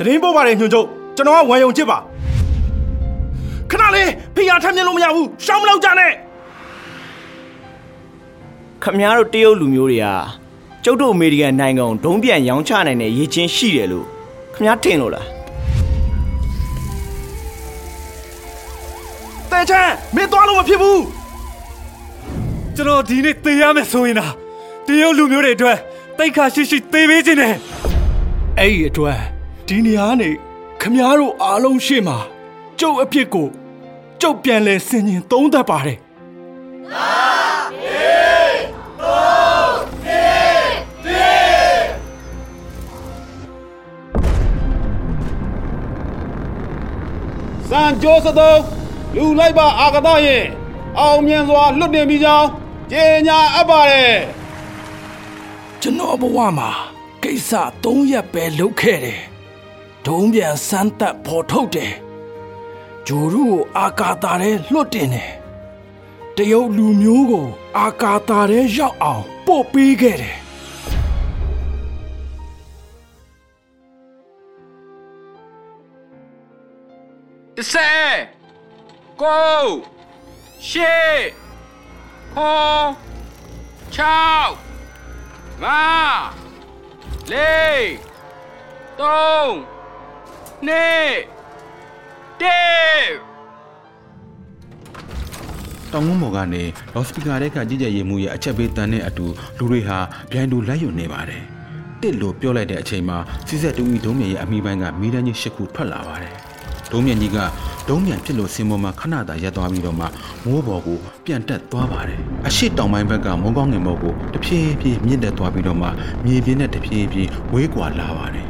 တရင်ပို့ပါတယ်ညွှန်ချုပ်ကျွန်တော်ကဝမ်ယုံချစ်ပါခဏလေးဖိအားထမ်းမြင်လို့မရဘူးရှောင်းမလောက်ကြနဲ့ခမများတို့တရုတ်လူမျိုးတွေကကျုပ်တို့အမေရိကန်နိုင်ငံကိုဒုံးပြန်ရောင်းချနိုင်တဲ့ရည်ချင်းရှိတယ်လို့ခမများထင်လို့လားတဲချမ်းမင်းသွားလို့မဖြစ်ဘူးကျွန်တော်ဒီနေ့သေရမယ်ဆိုရင်လားတရုတ်လူမျိုးတွေအတွက်တိတ်ခါရှိရှိသေပေးခြင်းနဲ့အဲ့ဒီအတွက် ဒီနေရာကနေခမားတို့အားလုံးရှေ့မှာကျုပ်အဖြစ်ကိုကျုပ်ပြန်လဲဆင်ញင်သုံးသပ်ပါတယ်စံကြိုးစသုံးလူလိုက်ပါအာကသရဲ့အောင်မြင်စွာလွတ်တင်ပြီးကြောင်းကြေညာအပ်ပါတယ်ကျွန်တော်ဘဝမှာကိစ္စ၃ရက်ပဲလုပ်ခဲ့တယ် ဒုံးပြန်စမ်းသက်ဖော်ထုတ်တယ်ဂျိုရုကိုအာကာတာထဲလွတ်တင်တယ်တရုတ်လူမျိုးကို အာကာတာထဲရောက်အောင်ပို့ပေးခဲ့တယ်တစ်ဆယ်ကိုရှေ့ခေါ်ချောက်ငါလေးသုံး နှစ်တေးတောင်ငုံဘော်ကနေလော့စပီကာတဲ့ကကြည်ကြဲရေးမှုရဲ့အချက်ပေးတန်းတဲ့အတူလူတွေဟာဗျိုင်းတူလိုက်ယူနေပါတယ်။တစ်လို့ပြောလိုက်တဲ့အချိန်မှာစီဆက်တူဤဒုံးမြရဲ့အမိပိုင်းကမီးတန်းကြီးရှစ်ခုထွက်လာပါတယ်။ဒုံးမြကြီးကဒုံးမြန်ဖြစ်လို့စင်ပေါ်မှာခဏတာရပ်သွားပြီးတော့မှမိုးဘော်ကိုပြန်တက်သွားပါတယ်။အရှိတောင်ပိုင်းဘက်ကမိုးကောင်းငင်ဘော်ကိုတဖြည်းဖြည်းမြင့်တက်သွားပြီးတော့မှမြေပြင်းနဲ့တဖြည်းဖြည်းဝေးကွာလာပါတယ်။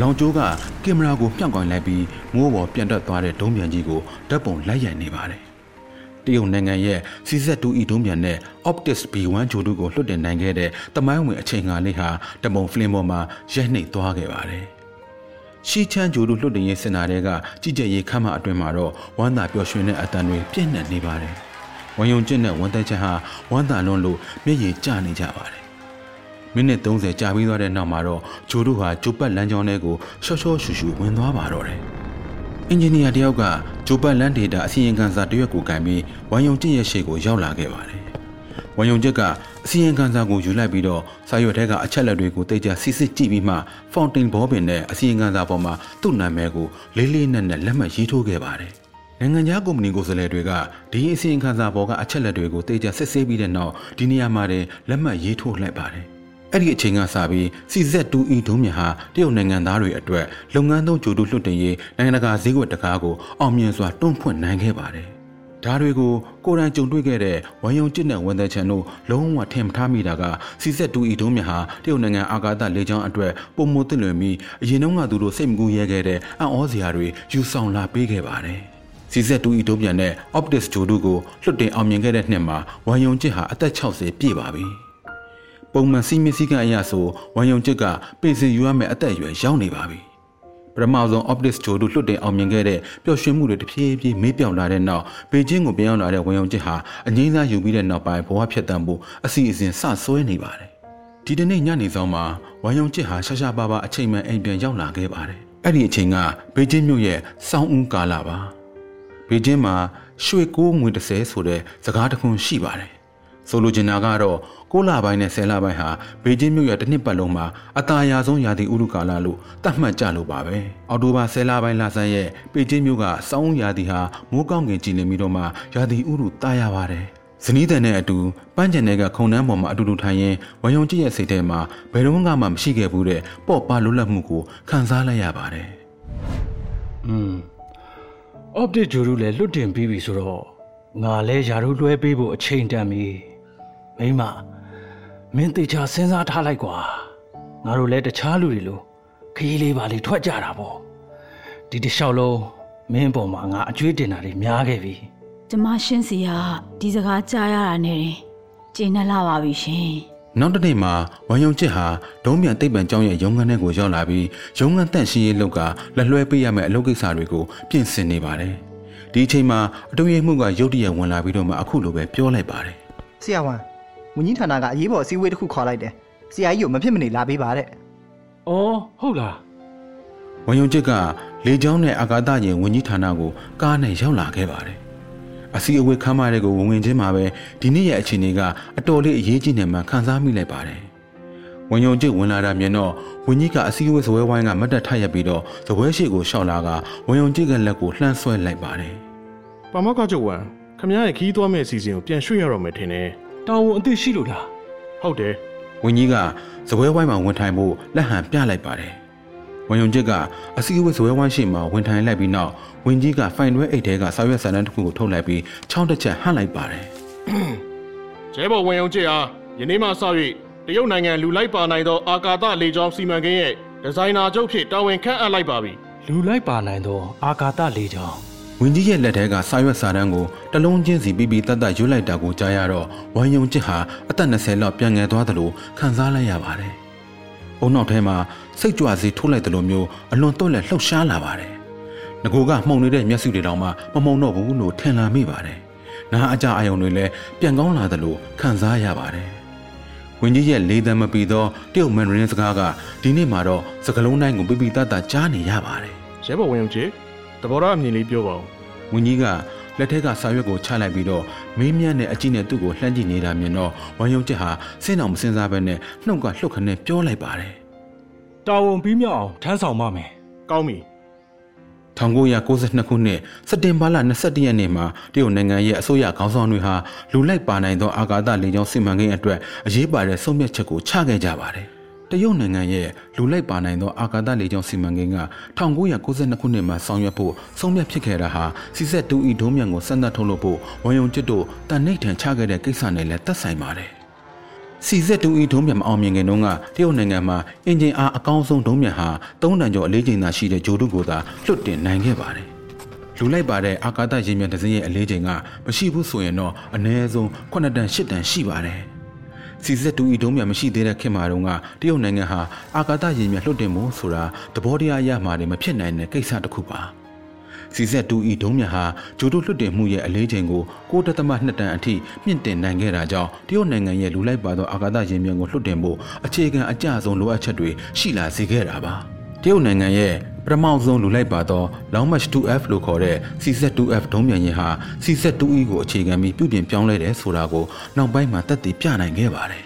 လောင်ကျိုးကကင်မရာကိုမြှောက်ကွင်လိုက်ပြီးမိုးပေါ်ပြန်တက်သွားတဲ့ဒုံးပြန်ကြီးကိုဓာတ်ပုံလိုက်ရိုက်နေပါတယ်။တရုတ်နိုင်ငံရဲ့ CZ2E ဒုံးပြန်နဲ့ Optis B1 ဂျိုတုကိုလွှတ်တင်နိုင်ခဲ့တဲ့တမိုင်းဝင်အချိန်ငါလေးဟာတပုံဖလင်းပေါ်မှာရိုက်နှိပ်သွားခဲ့ပါတယ်။ရှီချမ်းဂျိုတုလွှတ်တင်ရေးစင်တာတွေကကြည်ကြဲရေးခမ်းမအတွင်မှာတော့ဝမ်းသာပျော်ရွှင်တဲ့အတန်တွေပြည့်နှက်နေပါတယ်။ဝန်ယုံကျင့်တဲ့ဝန်သက်ချက်ဟာဝမ်းသာလွန်းလို့မျက်ရည်ကျနေကြပါတယ်။ မိနစ်30ကြာပြီးသွားတဲ့နောက်မှာတော့ဂျိုတို့ဟာဂျိုပတ်လမ်းကြောင်းထဲကိုရှော့ရှော့ရှူရှူဝင်သွားပါတော့တယ်။အင်ဂျင်နီယာတယောက်ကဂျိုပတ်လမ်းဒေတာအစီရင်ခံစာတစ်ရွက်ကိုကင်ပြီးဝမ်ယုံကျင့်ရဲ့ရှေ့ကိုရောက်လာခဲ့ပါတယ်။ဝမ်ယုံကျင့်ကအစီရင်ခံစာကိုယူလိုက်ပြီးတော့စာရွက်ထဲကအချက်လက်တွေကိုတိတ်ကြစစ်စစ်ကြည့်ပြီးမှဖောင်တင်ဘောပင်နဲ့အစီရင်ခံစာပေါ်မှာသူ့နာမည်ကိုလေးလေးနက်နက်လက်မှတ်ရေးထိုးခဲ့ပါတယ်။နိုင်ငံခြားကုမ္ပဏီကိုယ်စားလှယ်တွေကဒီအစီရင်ခံစာပေါ်ကအချက်လက်တွေကိုတိတ်ကြစစ်ဆေးပြီးတဲ့နောက်ဒီနေရာမှာတင်လက်မှတ်ရေးထိုးလိုက်ပါတယ်။ အဲ့ဒီအချိန်ကစပြီး CZ2E ဒုံးမြဟာတရုတ်နိုင်ငံသားတွေအတွက်လုပ်ငန်းသုံးကြိုတုလွှတ်တင်ရေးနိုင်ငံတကာဈေးကွက်တကားကိုအောင်မြင်စွာတွန်းဖွင့်နိုင်ခဲ့ပါတယ်။ဒါတွေကိုကိုယ်တိုင်ကြုံတွေ့ခဲ့တဲ့ဝမ်ယုံကျစ်နဲ့ဝန်သက်ချန်တို့လုံးဝထင်မထားမိတာက CZ2E ဒုံးမြဟာတရုတ်နိုင်ငံအာကာသလေကြောင်းအတွက်ပုံမသိလွင်ပြီးအရင်တုန်းကသူတို့စိတ်မကူရဲခဲ့တဲ့အံ့ဩစရာတွေယူဆောင်လာပေးခဲ့ပါတယ်။ CZ2E ဒုံးပြန်နဲ့ Optis ဂျိုတုကိုလွှတ်တင်အောင်မြင်ခဲ့တဲ့နှစ်မှာဝမ်ယုံကျစ်ဟာအသက်60ပြည့်ပါပြီ။ ပုံမှန်စီမီစီကအရာဆိုဝန်ယုံကျစ်ကပင်စင်ယူရမယ့်အသက်အရွယ်ရောက်နေပါပြီပထမဆုံး Optis ဂျိုတို့လွတ်တင်အောင်မြင်ခဲ့တဲ့ပျော်ရွှင်မှုတွေတဖြည်းဖြည်းမေးပြောင်လာတဲ့နောက်ဘေကျင်းကိုပြန်ရောက်လာတဲ့ဝန်ယုံကျစ်ဟာအငိမ့်စားယူပြီးတဲ့နောက်ပိုင်းဘဝဖြတ်တန်းဖို့အစီအစဉ်စဆွဲနေပါတယ်ဒီတနေ့ညနေဆောင်မှာဝန်ယုံကျစ်ဟာရှာရှာပါပါအချိန်မှန်အိမ်ပြန်ရောက်လာခဲ့ပါတယ်အဲ့ဒီအချိန်ကဘေကျင်းမြို့ရဲ့စောင်းဦးကာလာပါဘေကျင်းမှာရွှေကိုးငွေ30ဆိုတဲ့စကားတစ်ခုရှိပါတယ် ဆိုလိုချင်တာကတော့6လပိုင်းနဲ့10လပိုင်းဟာဘေကျင်းမြို့ရဲ့တစ်နှစ်ပတ်လုံးမှာအသာရာဆုံးရာသီဥတုကာလလို့သတ်မှတ်ကြလို့ပါပဲအော်တိုဘာ10လပိုင်းလဆန်းရဲ့ဘေကျင်းမြို့ကစောင်းရာသီဟာမိုးကောင်းကင်ကြည်နေပြီးတော့မှရာသီဥတုတာယာပါတယ်ဇနီးတန်နဲ့အတူပန်းချန်တွေကခုံနှန်းပေါ်မှာအတူတူထိုင်ရင်ဝယုံကြည့်ရဲ့စိတ်ထဲမှာဘယ်တော့မှမရှိခဲ့ဘူးတဲ့ပေါ့ပါလွတ်လပ်မှုကိုခံစားလိုက်ရပါတယ်อืม update ဂျိုရူလည်းလွတ်တင်ပြီးပြီဆိုတော့ငါလည်းယာတို့လွှဲပေးဖို့အချိန်တန်ပြီ မိမမင်းတေချာစဉ်းစားထားလိုက်ကွာငါတို့လည်းတခြားလူတွေလိုခရီးလေးပါလေးထွက်ကြတာပေါ့ဒီတစ်လျှောက်လုံးမင်းပေါ်မှာငါအကျွေးတင်တာတွေများခဲ့ပြီကျမရှင်းစီကဒီစကားကြားရတာနဲ့တင်ကျင်းနေလာပါပြီရှင်နောက်တစ်နေ့မှာဝမ်ယုံချစ်ဟာဒုံးပြန်တိတ်ပံကျောင်းရဲ့ရုံးခန်းထဲကိုရောက်လာပြီးရုံးခန်းတန့်ရှင်းရေးလုပ်ကလက်လွှဲပေးရမယ့်အလုပ်ကိစ္စတွေကိုပြင်ဆင်နေပါတယ်။ဒီအချိန်မှာအတူရေးမှုကရုတ်တရက်ဝင်လာပြီးတော့မှအခုလိုပဲပြောလိုက်ပါတယ်ဆရာဝန် ဝန်ကြီးဌာနကအရေးပေါ်အစည်းအဝေးတစ်ခုခေါ်လိုက်တယ်ဆရာကြီးကိုမဖြစ်မနေလာပေးပါတဲ့။အော်ဟုတ်လားဝန်ယုံချစ်ကလေကြောင်းနဲ့အာကာသယာဉ်ဝန်ကြီးဌာနကိုကားနဲ့ရောက်လာခဲ့ပါတယ်အစီအဝေးခမ်းမတဲ့ကိုဝင်ဝင်ချင်းမှာပဲဒီနေ့ရဲ့အခြေအနေကအတော်လေးအရေးကြီးနေမှခန်းစားမိလိုက်ပါတယ်ဝန်ယုံချစ်ဝင်လာတာမြင်တော့ဝန်ကြီးကအစီအဝေးဇပွဲဝိုင်းကမတ်တက်ထရက်ပြီးတော့ဇပွဲရှိကိုရှောက်လာကဝန်ယုံချစ်ကလက်ကိုလှမ်းဆွဲလိုက်ပါတယ်ပါမောက်ကကျုပ်ဝမ်ခမရရဲ့ခီးသွားမဲ့အစီအစဉ်ကိုပြန်ရွှေ့ရတော့မယ်ထင်တယ်။ တာဝန်အသိရှိလို့လားဟုတ်တယ်ဝန်ကြီးကဇပွဲဝိုင်းမှာဝင်ထိုင်ဖို့လက်ဟန်ပြလိုက်ပါတယ်ဝန်ယုံချစ်ကအစီအဝေးဇပွဲဝိုင်းရှိမှာဝင်ထိုင်လိုက်ပြီးနောက်ဝန်ကြီးကဖိုင်တွဲအိတ်ထဲကစာရွက်စာတမ်းတစ်ခုကိုထုတ်လိုက်ပြီးချောင်းတစ်ချက်ဟန့်လိုက်ပါတယ်ကျဲဘော်ဝင်အောင်ကြည့်အားယနေ့မှစ၍တရုတ်နိုင်ငံလူလိုက်ပါနိုင်သောအာကာသလေကြောင်းစီမံကိန်းရဲ့ဒီဇိုင်နာချုပ်ဖြစ်တာဝန်ခန့်အပ်လိုက်ပါပြီ။လူလိုက်ပါနိုင်သောအာကာသလေကြောင်း ဝင်ကြီးရဲ့လက်ထဲကစာရွက်စာတမ်းကိုတလုံးချင်းစီပြီးပြီးတတ်တတ်ရွတ်လိုက်တာကိုကြားရတော့ဝမ်ယုံချစ်ဟာအသက်20လောက်ပြန်ငယ်သွားသလိုခံစားလိုက်ရပါတယ်။အုံနောက်ထဲမှာစိတ်ကြွစေထိုးလိုက်သလိုမျိုးအလွန်တော့လက်လှုပ်ရှားလာပါတယ်။ငကိုကမှုန်နေတဲ့မျက်စိတွေတောင်မှမမှုန်တော့ဘူးလို့ထင်လာမိပါတယ်။နားအကြအယုံတွေလည်းပြန်ကောင်းလာသလိုခံစားရပါတယ်။ဝင်ကြီးရဲ့လေးသံမပီသောတရုတ်မန်ဒရင်းစကားကဒီနေ့မှတော့စကလုံးတိုင်းကိုပြပြတတ်တတ်ကြားနေရပါတယ်။ကျဲဘော်ဝင်အောင်ကြ ည့်တဘောရအမြင်လေးပြောပါဦးဝင်းကြီးကလက်ထက်ကစာရွက်ကိုချလိုက်ပြီးတော့မင်းမြတ်နဲ့အကြည့်နဲ့သူ့ကိုလှမ်းကြည့်နေတာမြင်တော့ဝမ်ယုံကျက်ဟာစဉ်းအောင်မစင်စားဘဲနဲ့နှုတ်ကလှုပ်ခနဲ့ပြောလိုက်ပါတယ်။တာဝန်ပြီးမြောက်အောင်ထမ်းဆောင်ပါမယ်ကောင်းပြီ1992ခုနှစ်စက်တင်ဘာလ22ရက်နေ့မှာတရုတ်နိုင်ငံရဲ့အစိုးရခေါင်းဆောင်တွေဟာလူလိုက်ပါနိုင်သောအာကာသလေကြောင်းစီမံကိန်းအတွက်အရေးပါတဲ့ဆုံးဖြတ်ချက်ကိုချခဲ့ကြပါတယ် တရုတ်နိုင်ငံရဲ့လူလိုက်ပါနိုင်သောအာကာသလေကြောင်းစီမံကိန်းက1992ခုနှစ်မှာဆောင်ရွက်ဖို့ဆုံးဖြတ်ဖြစ်ခဲ့တာဟာစီဆက်တူဤဒုံးမြန်ကိုစမ်းသပ်ထုတ်လုပ်ဖို့ဝန်ယုံကျစ်တို့တန်နှိတ်ထန်ချခဲ့တဲ့ကိစ္စနဲ့လည်းသက်ဆိုင်ပါတယ်။စီဆက်တူဤဒုံးမြန်မအောင်မြင်ခင်တုန်းကတရုတ်နိုင်ငံမှာအင်ဂျင်အားအကောင်းဆုံးဒုံးမြန်ဟာ၃တန်ကျော်အလေးချိန်သာရှိတဲ့ဂျိုတုကိုသာလွတ်တင်နိုင်ခဲ့ပါတယ်။လူလိုက်ပါတဲ့အာကာသရေမြန်တစ်စင်းရဲ့အလေးချိန်ကမရှိဘူးဆိုရင်တော့အနည်းဆုံး9တန်10တန်ရှိပါတယ်။ စီဆက်တူဤဒုံးမြန်မရှိသေးတဲ့ခေတ်မှာတုန်းကတရုတ်နိုင်ငံဟာအာကာသရေမြန်လွှတ်တင်မှုဆိုတာသဘောတရားအရမှလည်းမဖြစ်နိုင်တဲ့ကိစ္စတစ်ခုပါ။စီဆက်တူဤဒုံးမြဟာဂျိုတိုလွှတ်တင်မှုရဲ့အလေးချိန်ကို6.2တန်အထိမြင့်တင်နိုင်ခဲ့တာကြောင့်တရုတ်နိုင်ငံရဲ့လူလိုက်ပါသောအာကာသယာဉ်မြန်ကိုလွှတ်တင်ဖို့အခြေခံအကျဆုံးလိုအပ်ချက်တွေရှိလာစေခဲ့တာပါ တရုတ်နိုင်ငံရဲ့ပထမဆုံးလူလိုက်ပါသော Long March 2F လို့ခေါ်တဲ့ CZ2F ဒုံးမြန်ရင်ဟာ CZ2E ကိုအခြေခံပြီးပြုပြင်ပြောင်းလဲတယ်ဆိုတာကိုနောက်ပိုင်းမှာသက်သေပြနိုင်ခဲ့ပါတယ်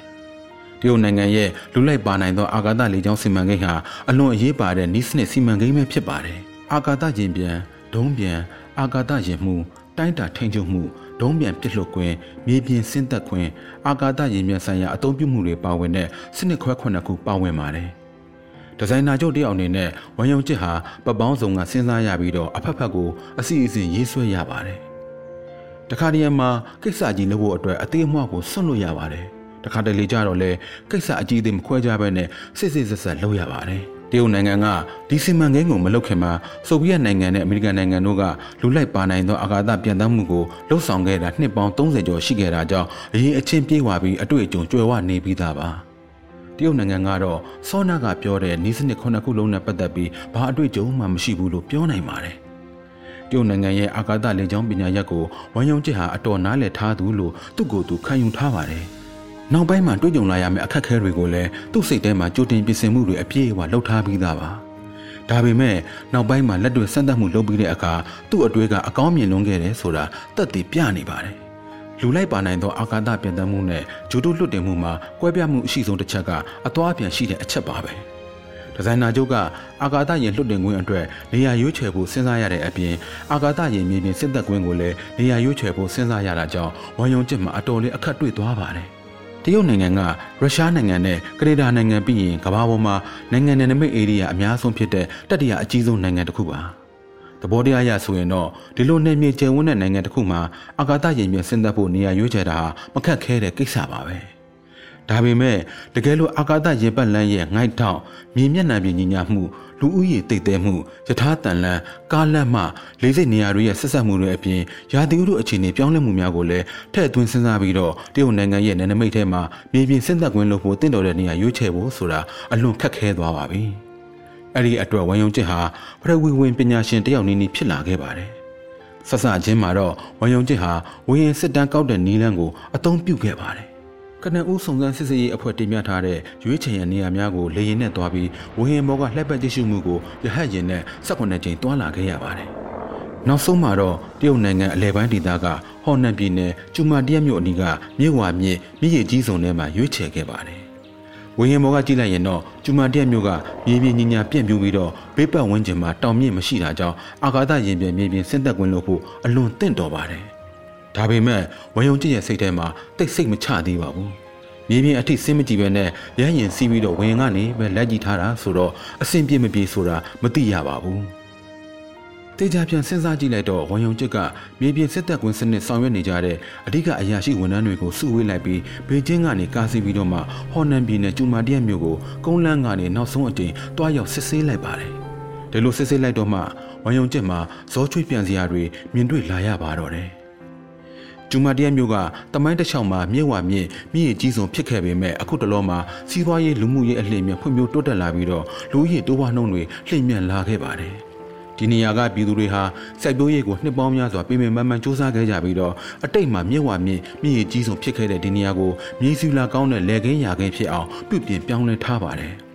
တရုတ်နိုင်ငံရဲ့လူလိုက်ပါနိုင်သောအာကာသလေကြောင်းစီမံကိန်းဟာအလွန်အရေးပါတဲ့နီးစနစ်စီမံကိန်းပဲဖြစ်ပါတယ်အာကာသယာဉ်ပြန်ဒုံးပြန်အာကာသယာဉ်မှုတိုင်းတာထိန်ချုပ်မှုဒုံးပြန်ပစ်လွတ်ခွင့်မြေပြင်ဆင်းသက်ခွင့်အာကာသယာဉ်မြန်ဆိုင်ရာအသုံးပြုမှုတွေပါဝင်တဲ့စနစ်ခွဲခုနှစ်ခုပါဝင်ပါတယ် ဒီဇိုင်နာချုပ်တယောက်အနေနဲ့ဝမ်ယုံချစ်ဟာပပောင်းဆောင်ကစဉ်းစားရပြီးတော့အဖက်ဖက်ကိုအစီအစဉ်ရေးဆွဲရပါတယ်တခါတည်းမှာကိစ္စကြီးလုပ်ဖို့အတွက်အသေးအမွှကိုဆွတ်လို့ရပါတယ်တခါတလေကြတော့လေကိစ္စအကြီးအသေးမခွဲကြဘဲနဲ့စစ်စစ်ဆက်ဆက်လုပ်ရပါတယ်တရုတ်နိုင်ငံကဒီစီမံကိန်းကိုမလုပ်ခင်မှာဆိုဗီယက်နိုင်ငံနဲ့အမေရိကန်နိုင်ငံတို့ကလူလိုက်ပါနိုင်သောအာကာသပြန်တမ်းမှုကိုလှုပ်ဆောင်ခဲ့တာနှစ်ပေါင်း30ကျော်ရှိခဲ့တာကြောင့်အရေးအချင်းပြေးဝပြီးအတွေ့အကြုံကျွယ်ဝနေပြီးသားပါ တရုတ်နိုင်ငံကတော့စောနာကပြောတဲ့နီးစနစ်ခုနှစ်ခုလုံးနဲ့ပတ်သက်ပြီးဘာအတွေ့အကြုံမှမရှိဘူးလို့ပြောနိုင်ပါတယ်တရုတ်နိုင်ငံရဲ့အာကာသလေကြောင်းပညာရပ်ကိုဝမ်ယုံကျစ်ဟာအတော်နားလည်ထားသူလို့သူ့ကိုယ်သူခံယူထားပါတယ်။နောက်ပိုင်းမှာတွေ့ကြုံလာရမယ့်အခက်အခဲတွေကိုလည်းသူ့စိတ်ထဲမှာကြိုတင်ပြင်ဆင်မှုတွေအပြည့်အဝလုပ်ထားပြီးသားပါ။ဒါပေမဲ့နောက်ပိုင်းမှာလက်တွေ့စမ်းသပ်မှုလုပ်ပြီးတဲ့အခါသူ့အတွေ့ကအကောင်းမြင်လွန်းခဲ့တယ်ဆိုတာသက်သေပြနေပါတယ်။ လူလိုက်ပါနိုင်သောအာကာသပြန်တမ်းမှုနဲ့ဂျိုတိုလွတ်တင်မှုမှာကွဲပြားမှုအရှိဆုံးတစ်ချက်ကအသွားအပြန်ရှိတဲ့အချက်ပါပဲ။ဒီဇိုင်နာချုပ်ကအာကာသယာဉ်လွှတ်တင်ခွင့်အတွက်နေရာရွေးချယ်ဖို့စဉ်းစားရတဲ့အပြင်အာကာသယာဉ်မြေပြင်စစ်သက်ခွင့်ကိုလည်းနေရာရွေးချယ်ဖို့စဉ်းစားရတာကြောင့်ဝမ်ယုံကျစ်မှာအတော်လေးအခက်တွေ့သွားပါတယ်။တရုတ်နိုင်ငံကရုရှားနိုင်ငံနဲ့ကနေဒါနိုင်ငံပြီးရင်ကမ္ဘာပေါ်မှာနိုင်ငံနယ်နိမိတ်ဧရိယာအများဆုံးဖြစ်တဲ့တတိယအကြီးဆုံးနိုင်ငံတစ်ခုပါ။ သဘောတရားအရဆိုရင်တော့ဒီလိုနယ်မြေကျယ်ဝန်းတဲ့နိုင်ငံတစ်ခုမှာအာကာသယာဉ်မြေဆင်းသက်ဖို့နေရာရွေးချယ်တာဟာမခက်ခဲတဲ့ကိစ္စပါပဲ။ဒါပေမဲ့တကယ်လို့အာကာသရေပတ်လန်းရဲ့ငိုက်ထောင်မြေမျက်နှာပြင်ညီညာမှုလူဦးရေတိတ်တဲမှုယထာတန်လန်းကားလန့်မှလေးစိတ်နေရာတွေရဲ့ဆက်ဆက်မှုတွေအပြင်ရာသီဥတုအခြေအနေပြောင်းလဲမှုများကိုလည်းထည့်သွင်းစဉ်းစားပြီးတော့တရုတ်နိုင်ငံရဲ့နယ်နိမိတ်ထဲမှာမြေပြင်ဆင်းသက်ခွင့်လုပ်ဖို့တင့်တော်တဲ့နေရာရွေးချယ်ဖို့ဆိုတာအလွန်ခက်ခဲသွားပါပြီ။ အဲ့ဒီအတွက်ဝမ်ယုံကျစ်ဟာပရဝီဝင်ပညာရှင်တယောက်နည်းနည်းဖြစ်လာခဲ့ပါတယ်။ဆဆချင်းမှာတော့ဝမ်ယုံကျစ်ဟာဝင်းရင်စစ်တမ်းကောက်တဲ့နီးလန်းကိုအသုံးပြုခဲ့ပါတယ်။ခကနဦးစုံစမ်းစစ်ဆေးရေးအဖွဲ့တင်ပြထားတဲ့ရွေးချယ်ရန်နေရာများကိုလေရင်နဲ့တွားပြီးဝဟင်ဘောကလှည့်ပတ်ကြည့်ရှုမှုကိုရဟတ်ရင်နဲ့18ကြိမ်တွားလာခဲ့ရပါတယ်။နောက်ဆုံးမှာတော့တရုတ်နိုင်ငံအလဲပိုင်းဒေသကဟော်နန်ပြည်နယ်ကျူမာတရက်မြို့အနီးကမြို့ဝါမြစ်မြစ်ရည်ကြီးစုံထဲမှာရွေးချယ်ခဲ့ပါတယ်။ ဝင်းရင်ဘောကကြည့်လိုက်ရင်တော့ကျူမာတရက်မြို့ကမြေပြင်ညညာပြန့်ပြူပြီးတော့ဘေးပတ်ဝန်းကျင်မှာတောင်မြင့်မရှိတာကြောင့်အာကာသရင်ပြင်မြေပြင်ဆင်းသက်ခွင့်လို့ဖို့အလွန်တင့်တော်ပါတယ်။ဒါပေမဲ့ဝယုံကြည့်ရဲ့စိတ်ထဲမှာတိတ်စိတ်မချသေးပါဘူး။မြေပြင်အထိဆင်းမကြည့်ပဲနဲ့ရဟရင်စီးပြီးတော့ဝင်ကနေပဲလက်ကြည့်ထားတာဆိုတော့အဆင်ပြေမပြေဆိုတာမသိရပါဘူး။ တေချာပြန်စဉ်းစားကြည့်လိုက်တော့ဝန်ယုံကျစ်ကမြေပြင်စစ်တပ်ကွင်းစနစ်ဆောင်ရွက်နေကြတဲ့အဓိကအရာရှိဝန်ထမ်းတွေကိုစုဝေးလိုက်ပြီးဘေကျင်းကနေကားစီးပြီးတော့မှဟော်နန်ပြည်နယ်ကျူမာတရက်မြို့ကိုကုန်းလန်းကနေနောက်ဆုံးအကြိမ်တွားရောက်စစ်ဆေးလိုက်ပါတယ်။ဒီလိုစစ်ဆေးလိုက်တော့မှဝန်ယုံကျစ်မှာဇောချွေးပြန်စရာတွေမြင်တွေ့လာရပါတော့တယ်။ကျူမာတရက်မြို့ကတမိုင်းတစ်ချောင်းမှာမြစ်ဝမြင့်မြင့်ကြီးစုံဖြစ်ခဲ့ပေမဲ့အခုတလောမှာစီးပွားရေးလူမှုရေးအလှည့်မြဖွံ့ဖြိုးတိုးတက်လာပြီးတော့လူကြီးတိုးပွားနှုန်းတွေလှည့်မြန်လာခဲ့ပါတယ်။ ဒီနေရာကပြည်သူတွေဟာစိုက်ပျိုးရေးကိုနှစ်ပေါင်းများစွာပြင်ပမှန်မှန်စူးစမ်းခဲ့ကြပြီးတော့အတိတ်မှာမြစ်ဝမြင့်မြင့်ရည်ကြီးဆုံးဖြစ်ခဲ့တဲ့ဒီနေရာကိုမြေစီလာကောင်းတဲ့လေကင်းရာကင်းဖြစ်အောင်ပြုပြင်ပြောင်းလဲထားပါတယ်။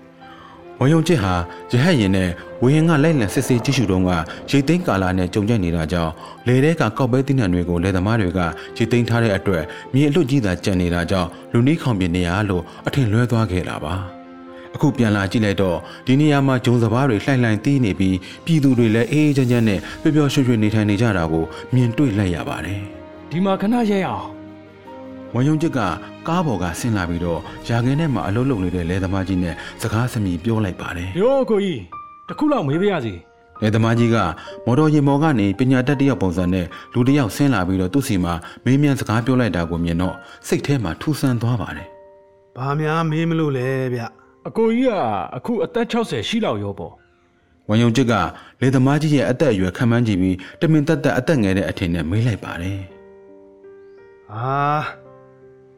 ဝယုံချစ်ဟာရဟတ်ရင်နဲ့ဝင်းကလိုက်လံစစ်ဆေးကြည့်ရှုတုန်းကရေသိမ်းကာလာနဲ့ကြုံကြိုက်နေတာကြောင့်လေထဲကကောက်ပဲတင်းနှံတွေကိုလယ်သမားတွေကရေသိမ်းထားတဲ့အတွက်မြေအလွတ်ကြီးသာကျန်နေတာကြောင့်လူနီးခေါင်ပြင်နေရလို့အထင်လွဲသွားခဲ့တာပါ။ အခုပြန်လာကြည့်လိုက်တော့ဒီနေရာမှာဂျုံစဘာတွေလှိုင်လှိုင်တီးနေပြီးပြည်သူတွေလည်းအေးအေးချမ်းချမ်းနဲ့ပျော်ပျော်ရွှင်ရွှင်နေထိုင်နေကြတာကိုမြင်တွေ့လိုက်ရပါတယ်ဒီမှာခဏရဲအောင်ဝန်ယုံချစ်ကကားပေါ်ကဆင်းလာပြီးတော့ယာခင်းထဲမှာအလုပ်လုပ်နေတဲ့လယ်သမားကြီးနဲ့စကားစမြည်ပြောလိုက်ပါတယ်။ယောကိုကြီးတခုလောက်မေးပါရစီ။လယ်သမားကြီးကမော်တော်ယာဉ်ပေါ်ကနေပညာတတ်တယောက်ပုံစံနဲ့လူတယောက်ဆင်းလာပြီးတော့သူ့စီမှာမေးမြန်းစကားပြောလိုက်တာကိုမြင်တော့စိတ်ထဲမှာထူဆန်းသွားပါတယ်။ဘာများမေးမလို့လဲဗျ။ အကိုကြီးကအခုအသက်60ရှိလောက်ရောပေါ့ဝန်ယုံချစ်ကလေသမားကြီးရဲ့အသက်အရွယ်ခံမှန်းကြည့်ပြီးတမင်တက်တက်အသက်ငယ်တဲ့အထင်နဲ့မေးလိုက်ပါတယ်အာ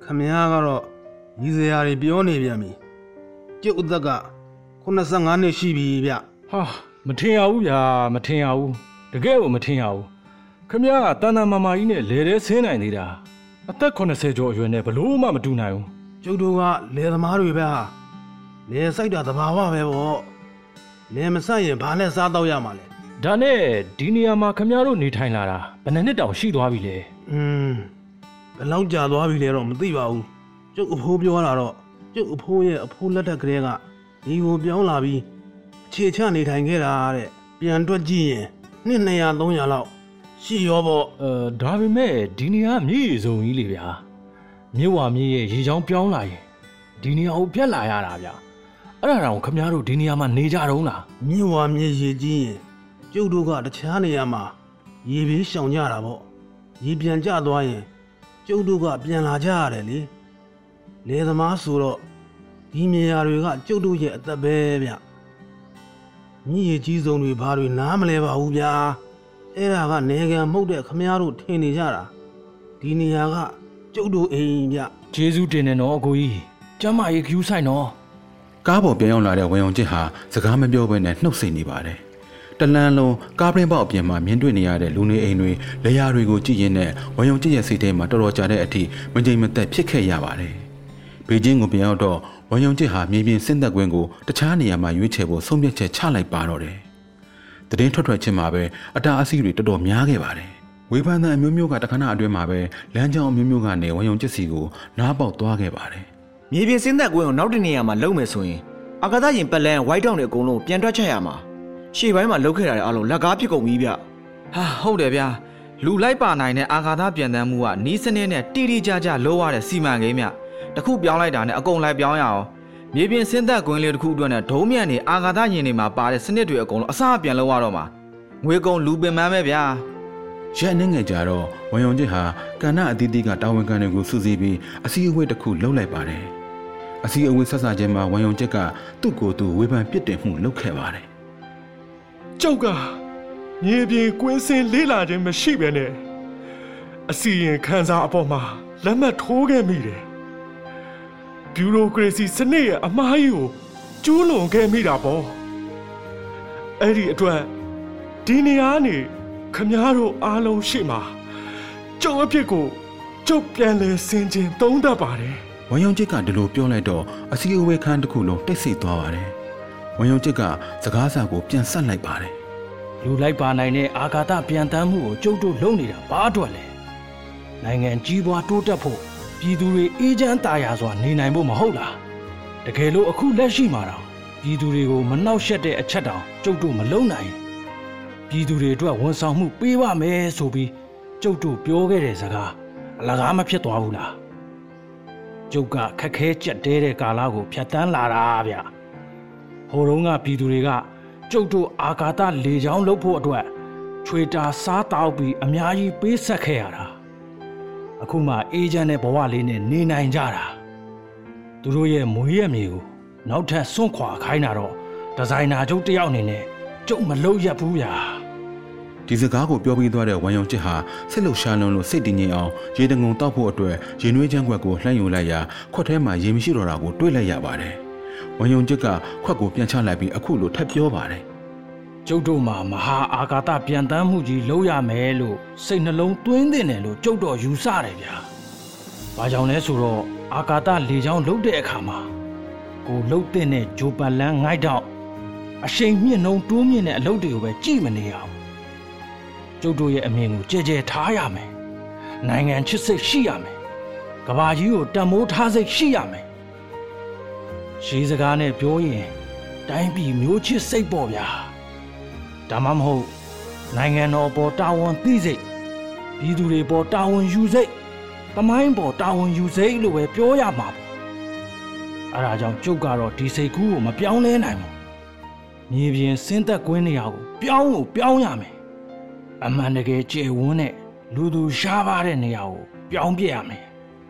ခမည်းကတော့ရည်စရာတွေပြောနေပြန်ပြီကျုပ်အသက်က85နှစ်ရှိပြီဗျဟာမထင်ရဘူးဗျာမထင်ရဘူးတကယ်ကိုမထင်ရဘူးခမည်းကတန်တန်မာမာကြီးနဲ့လေထဲဆင်းနိုင်သေးတာအသက်80ကျော်အရွယ်နဲ့ဘလို့မှမတူနိုင်ဘူးကျုပ်တို့ကလေသမားတွေပဲဟာ လယ်စိုက်တာသဘာဝပဲပေါ့လယ်မစိုက်ရင်ဘာနဲ့စားတော့ရမှာလဲဒါနဲ့ဒီနေရာမှာခမရတို့နေထိုင်လာတာဘယ်နှစ်တောင်ရှိသွားပြီလဲอืมဘယ်လောက်ကြာသွားပြီလဲတော့မသိပါဘူးကျုပ်အဖိုးပြောတာတော့ကျုပ်အဖိုးရဲ့အဖိုးလက်ထက်ကလေးကဒီကိုပြောင်းလာပြီးအခြေချနေထိုင်ခဲ့တာတဲ့ပြန်တွက်ကြည့်ရင်နှစ်200 300လောက်ရှိရောပေါ့အဲဒါပေမဲ့ဒီနေရာမြေစုံကြီးလေဗျာမြစ်ဝါမြစ်ရဲ့ရေချောင်းပြောင်းလာရင်ဒီနေရာကိုပြက်လာရတာဗျာ အဲ့ဒါတောင်ခမည်းတော်ဒီနေရာမှာနေကြတုံးလားမြင့်ဝါမြင့်ရေကြီးရင်ကျုပ်တို့ကတခြားနေရာမှာရေဘေးရှောင်ကြတာပေါ့ရေပြန်ကျသွားရင်ကျုပ်တို့ကပြန်လာကြရတယ်လေလေသမားဆိုတော့ဒီမြေယာတွေကကျုပ်တို့ရဲ့အသက်ပဲဗျမြင့်ရေကြီးဆုံးတွေဘာတွေနားမလဲပါဘူးဗျာအဲ့ဒါကနေကံမှုတ်တဲ့ခမည်းတော်ထင်နေကြတာဒီနေရာကကျုပ်တို့အိမ်ဗျဂျေဇူးတင်နေတော့အကိုကြီးကျမရေကျူးဆိုင်တော့ ကားပေါ်ပြန်ရောက်လာတဲ့ဝန်ယုံချစ်ဟာစကားမပြောဘဲနဲ့နှုတ်ဆက်နေပါတယ်။တလန်းလုံးကားပရင်ပေါက်အပြင်မှာမြင်တွေ့နေရတဲ့လူနေအိမ်တွေလေယာတွေကိုကြည့်ရင်းနဲ့ဝန်ယုံချစ်ရဲ့စိတ်ထဲမှာတော်တော်ကြာတဲ့အထိမကြိမ်မသက်ဖြစ်ခဲ့ရပါတယ်။ဘေကျင်းကိုပြန်ရောက်တော့ဝန်ယုံချစ်ဟာမြေပြင်ဆင်းသက်ကွင်းကိုတခြားနေရာမှာရွေးချယ်ဖို့ဆုံးဖြတ်ချက်ချလိုက်ပါတော့တယ်။တည်င်းထွက်ထွက်ချင်းမှာပဲအတားအဆီးတွေတော်တော်များခဲ့ပါတယ်။ဝေဖန်တဲ့အမျိုးမျိုးကတခဏအတွင်းမှာပဲလမ်းကြောင်းအမျိုးမျိုးကနေဝန်ယုံချစ်စီကိုနားပေါက်သွားခဲ့ပါတယ် မြေပြင်စင်းသက်ကွင်းကိုနောက်တနေရာမှာလုံမယ်ဆိုရင်အာကာသရင်ပက်လန်ဝိုက်တောင်တွေအကုန်လုံးပြန်တွက်ချက်ရမှာရှေ့ပိုင်းမှာလုတ်ခဲ့တာတွေအလုံးလက်ကားဖြစ်ကုန်ပြီဗျဟာဟုတ်တယ်ဗျာလူလိုက်ပါနိုင်တဲ့အာကာသပြန်တန်းမှုကနီးစနစ်နဲ့တိတိကျကျလိုးရတဲ့စီမံကိန်းမြတခုပြောင်းလိုက်တာနဲ့အကုန်လိုက်ပြောင်းရအောင်မြေပြင်စင်းသက်ကွင်းလေးတစ်ခုအတွက်နဲ့ဒုံးမြန်နေအာကာသရင်တွေမှာပါတဲ့စနစ်တွေအကုန်လုံးအစားပြန်လုပ်ရတော့မှာငွေကုန်လူပင်ပန်းပဲဗျာရက်နေငယ်ကြတော့ဝန်ယုံချစ်ဟာကဏ္ဍအသီးသီးကတာဝန်ခံတွေကိုစုစည်းပြီးအစည်းအဝေးတစ်ခုလုပ်လိုက်ပါတယ် အစည်းအဝေးဆက်ဆံခြင်းမှာဝန်ယုံချက်ကသူ့ကိုယ်သူဝေဖန်ပြစ်တင်မှုလုပ်ခဲ့ပါတယ်။ကျောက်ကမြေပြင်ကွင်းစင်လေးလာခြင်းမရှိပဲနဲ့အစီရင်ခံစားအပေါ်မှာလက်မှတ်ထိုးခဲ့မိတယ်။ဘျူရိုကရေစီစနစ်ရဲ့အမားကြီးကိုကျူးလွန်ခဲ့မိတာပေါ့။အဲ့ဒီအတွက်ဒီနေရာနေခမားတို့အားလုံးရှိမှာကျုပ်အဖြစ်ကိုကျုပ်ပြန်လဲဆင်ခြင်သုံးတတ်ပါတယ်။ ဝမ်ယုံချစ်ကဒီလိုပြောလိုက်တော့အစည်းအဝေးခန်းတစ်ခုလုံးတိတ်ဆိတ်သွားပါတယ်ဝမ်ယုံချစ်ကစကားစာကိုပြန်ဆက်လိုက်ပါတယ်လူလိုက်ပါနိုင်တဲ့အာဃာတပြန်တမ်းမှုကိုကျုပ်တို့လုပ်နေတာဘာအတွက်လဲနိုင်ငံကြီးပွားတိုးတက်ဖို့ပြည်သူတွေအေးချမ်းသာယာစွာနေနိုင်ဖို့မဟုတ်လားတကယ်လို့အခုလက်ရှိမှာတော့ပြည်သူတွေကိုမနှောက်ယှက်တဲ့အချက်တောင်ကျုပ်တို့မလုံနိုင်ပြည်သူတွေအတွက်ဝန်ဆောင်မှုပေးပါမယ်ဆိုပြီးကျုပ်တို့ပြောခဲ့တဲ့စကားအလကားမဖြစ်သွားဘူးလား ကျုပ်ကခက်ခဲကြက်တဲတဲ့ကာလကိုဖြတ်တန်းလာတာဗျဟိုတုန်းကပြည်သူတွေကကျုပ်တို့အာကာသလေချောင်းလုပ်ဖို့အတွက်ချွေတာစားတောက်ပြီးအများကြီးပေးဆက်ခဲ့ရတာအခုမှအေးချမ်းတဲ့ဘဝလေးနဲ့နေနိုင်ကြတာသူတို့ရဲ့မွေးရမြေကိုနောက်ထပ်စွန့်ခွာခိုင်းတာတော့ဒီဇိုင်နာကျုပ်တယောက်အနေနဲ့ကျုပ်မလုပ်ရဘူးဗျာ ဒီစကားကိုပြောပြီးသွားတဲ့ဝမ်ယုံချစ်ဟာစိတ်လှုပ်ရှားလွန်းလို့စိတ်တည်ငြိမ်အောင်ရေတငုံတောက်ဖို့အတွက်ရင်နွေးချမ်းခွက်ကိုလှမ်းယူလိုက်ရာခွက်ထဲမှာရေမရှိတော့တာကိုတွေးလိုက်ရပါတယ်ဝမ်ယုံချစ်ကခွက်ကိုပြန်ချလိုက်ပြီးအခုလိုထပ်ပြောပါတယ်ကျုပ်တို့မှာမဟာအာကာသပြန်တမ်းမှုကြီးလုပ်ရမယ်လို့စိတ်နှလုံးသွင်းတင်တယ်လို့ကျုပ်တော်ယူဆတယ်ဗျာ။ဘာကြောင့်လဲဆိုတော့အာကာသလေချောင်းလုတ်တဲ့အခါမှာကိုလုတ်တဲ့နဲ့ဂျိုပန်လန်းငိုက်တော့အရှိန်မြင့်နှုံတိုးမြင့်တဲ့အလုပ်တွေကိုပဲကြည့်မနေအောင်။ ကျုပ်တို့ရဲ့အမြင်ကိုကြဲကြဲထားရမယ်။နိုင်ငံချစ်စိတ်ရှိရမယ်။ကဘာကြီးကိုတံမိုးထားစိတ်ရှိရမယ်။ရှိစကားနဲ့ပြောရင်တိုင်းပြည်မျိုးချစ်စိတ်ပေါ့ဗျာ။ဒါမှမဟုတ်နိုင်ငံတော်ပေါ်တာဝန်သိစိတ်ပြည်သူတွေပေါ်တာဝန်ယူစိတ်တမိုင်းပေါ်တာဝန်ယူစိတ်လို့ပဲပြောရမှာပေါ့အဲဒါကြောင့်ကျုပ်ကတော့ဒီစိတ်ကူးကိုမပြောင်းလဲနိုင်ဘူးမြေပြင်စင်းသက်ကွင်းနေရာကိုပြောင်းကိုပြောင်းရမယ် အမှန်တကယ်ကျေဝန်းတဲ့လူသူရှားပါတဲ့နေရာကိုပြောင်းပြရမယ်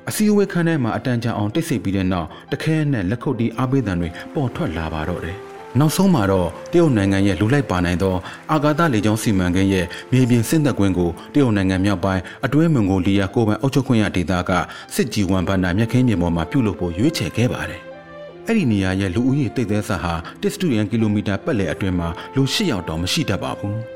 အစည်းအဝေးခန်းထဲမှာအတန်ကြာအောင်တိတ်ဆိတ်ပြီးတဲ့နောက်တခဲနဲ့လက်ခုပ်တီးအားပေးသံတွေပေါ်ထွက်လာပါတော့တယ်။နောက်ဆုံးမှာတော့တရုတ်နိုင်ငံရဲ့လူလိုက်ပါနိုင်သောအာကာသလေကြောင်းစီမံကိန်းရဲ့မြေပြင်ဆင်းသက်ကွင်းကိုတရုတ်နိုင်ငံမြောက်ပိုင်းအတွင်းမွန်ဂိုလီးယားကိုယ်ပိုင်အုပ်ချုပ်ခွင့်ရဒေသကစစ်ကြီးဝမ်ဘန်နာမြက်ခင်းမြေပေါ်မှာပြုလုပ်ဖို့ရွေးချယ်ခဲ့ပါတယ်။အဲ့ဒီနေရာရဲ့လူဦးရေတိတ်သေးစာဟာတစ်စတူရန်ကီလိုမီတာပတ်လည်အတွင်းမှာလူ၈ယောက်တောင်မရှိတတ်ပါဘူး။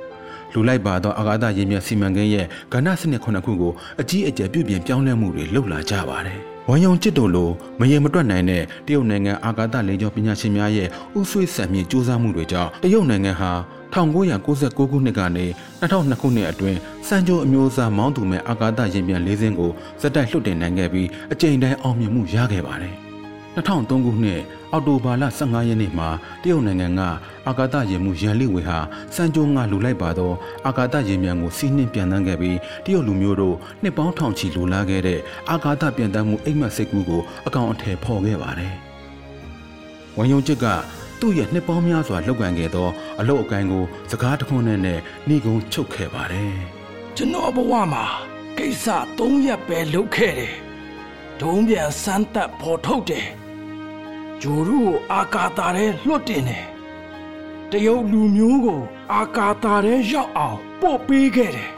လူလိုက်ပါသောအာကာသရေမြက်စီမံကိန်းရဲ့ကဏ္ဍစနစ်ခုနှစ်ခုကိုအကြီးအကျယ်ပြုပြင်ပြောင်းလဲမှုတွေလုပ်လာကြပါတယ်။ဝမ်ယုံကျစ်တို့လိုမရေမတွက်နိုင်တဲ့တရုတ်နိုင်ငံအာကာသလေကြောင်းပညာရှင်များရဲ့ဥဆွေးဆံမြေစူးစမ်းမှုတွေကြောင့်တရုတ်နိုင်ငံဟာ1996ခုနှစ်ကနေ2002ခုနှစ်အတွင်းစံကြိုအမျိုးအစားမောင်းသူမဲ့အာကာသယာဉ်ပြန်၄စင်းကိုစက်တိုက်လွှတ်တင်နိုင်ခဲ့ပြီးအကြိမ်တိုင်းအောင်မြင်မှုရခဲ့ပါတယ်။ 2003ခုနှစ်အောက်တိုဘာလ15ရက်နေ့မှာတရုတ်နိုင်ငံကအာကာသယာဉ်မှူးရန်လိဝေဟာစံကြိုးငါလူလိုက်ပါသောအာကာသယာဉ်မြန်ကိုစီးနှင်းပြန်တန်းခဲ့ပြီးတရုတ်လူမျိုးတို့နှစ်ပေါင်းထောင်ချီလူလာခဲ့တဲ့အာကာသပြန်တန်းမှုအိမ်မက်စိတ်ကူးကိုအကောင်အထည်ဖော်ခဲ့ပါတယ်။ဝန်ယုံချစ်ကသူ့ရဲ့နှစ်ပေါင်းများစွာလောက်ကန်ခဲ့သောအလုတ်အကိုင်းကိုစကားတခွန်းနဲ့နဲ့နှီးကုန်းချုပ်ခဲ့ပါတယ်။ကျွန်တော်ဘဝမှာကိစ္စ၃ရက်ပဲလုပ်ခဲ့တယ်ဒုံးပြန်စမ်းသက်ပေါ်ထုတ်တယ် ဂျိုရုကိုအာကာတာထဲလွတ်တင်တယ်တရုတ်လူမျိုးကိုအာကာတာထဲရောက်အောင်ပို့ပေးခဲ့တယ်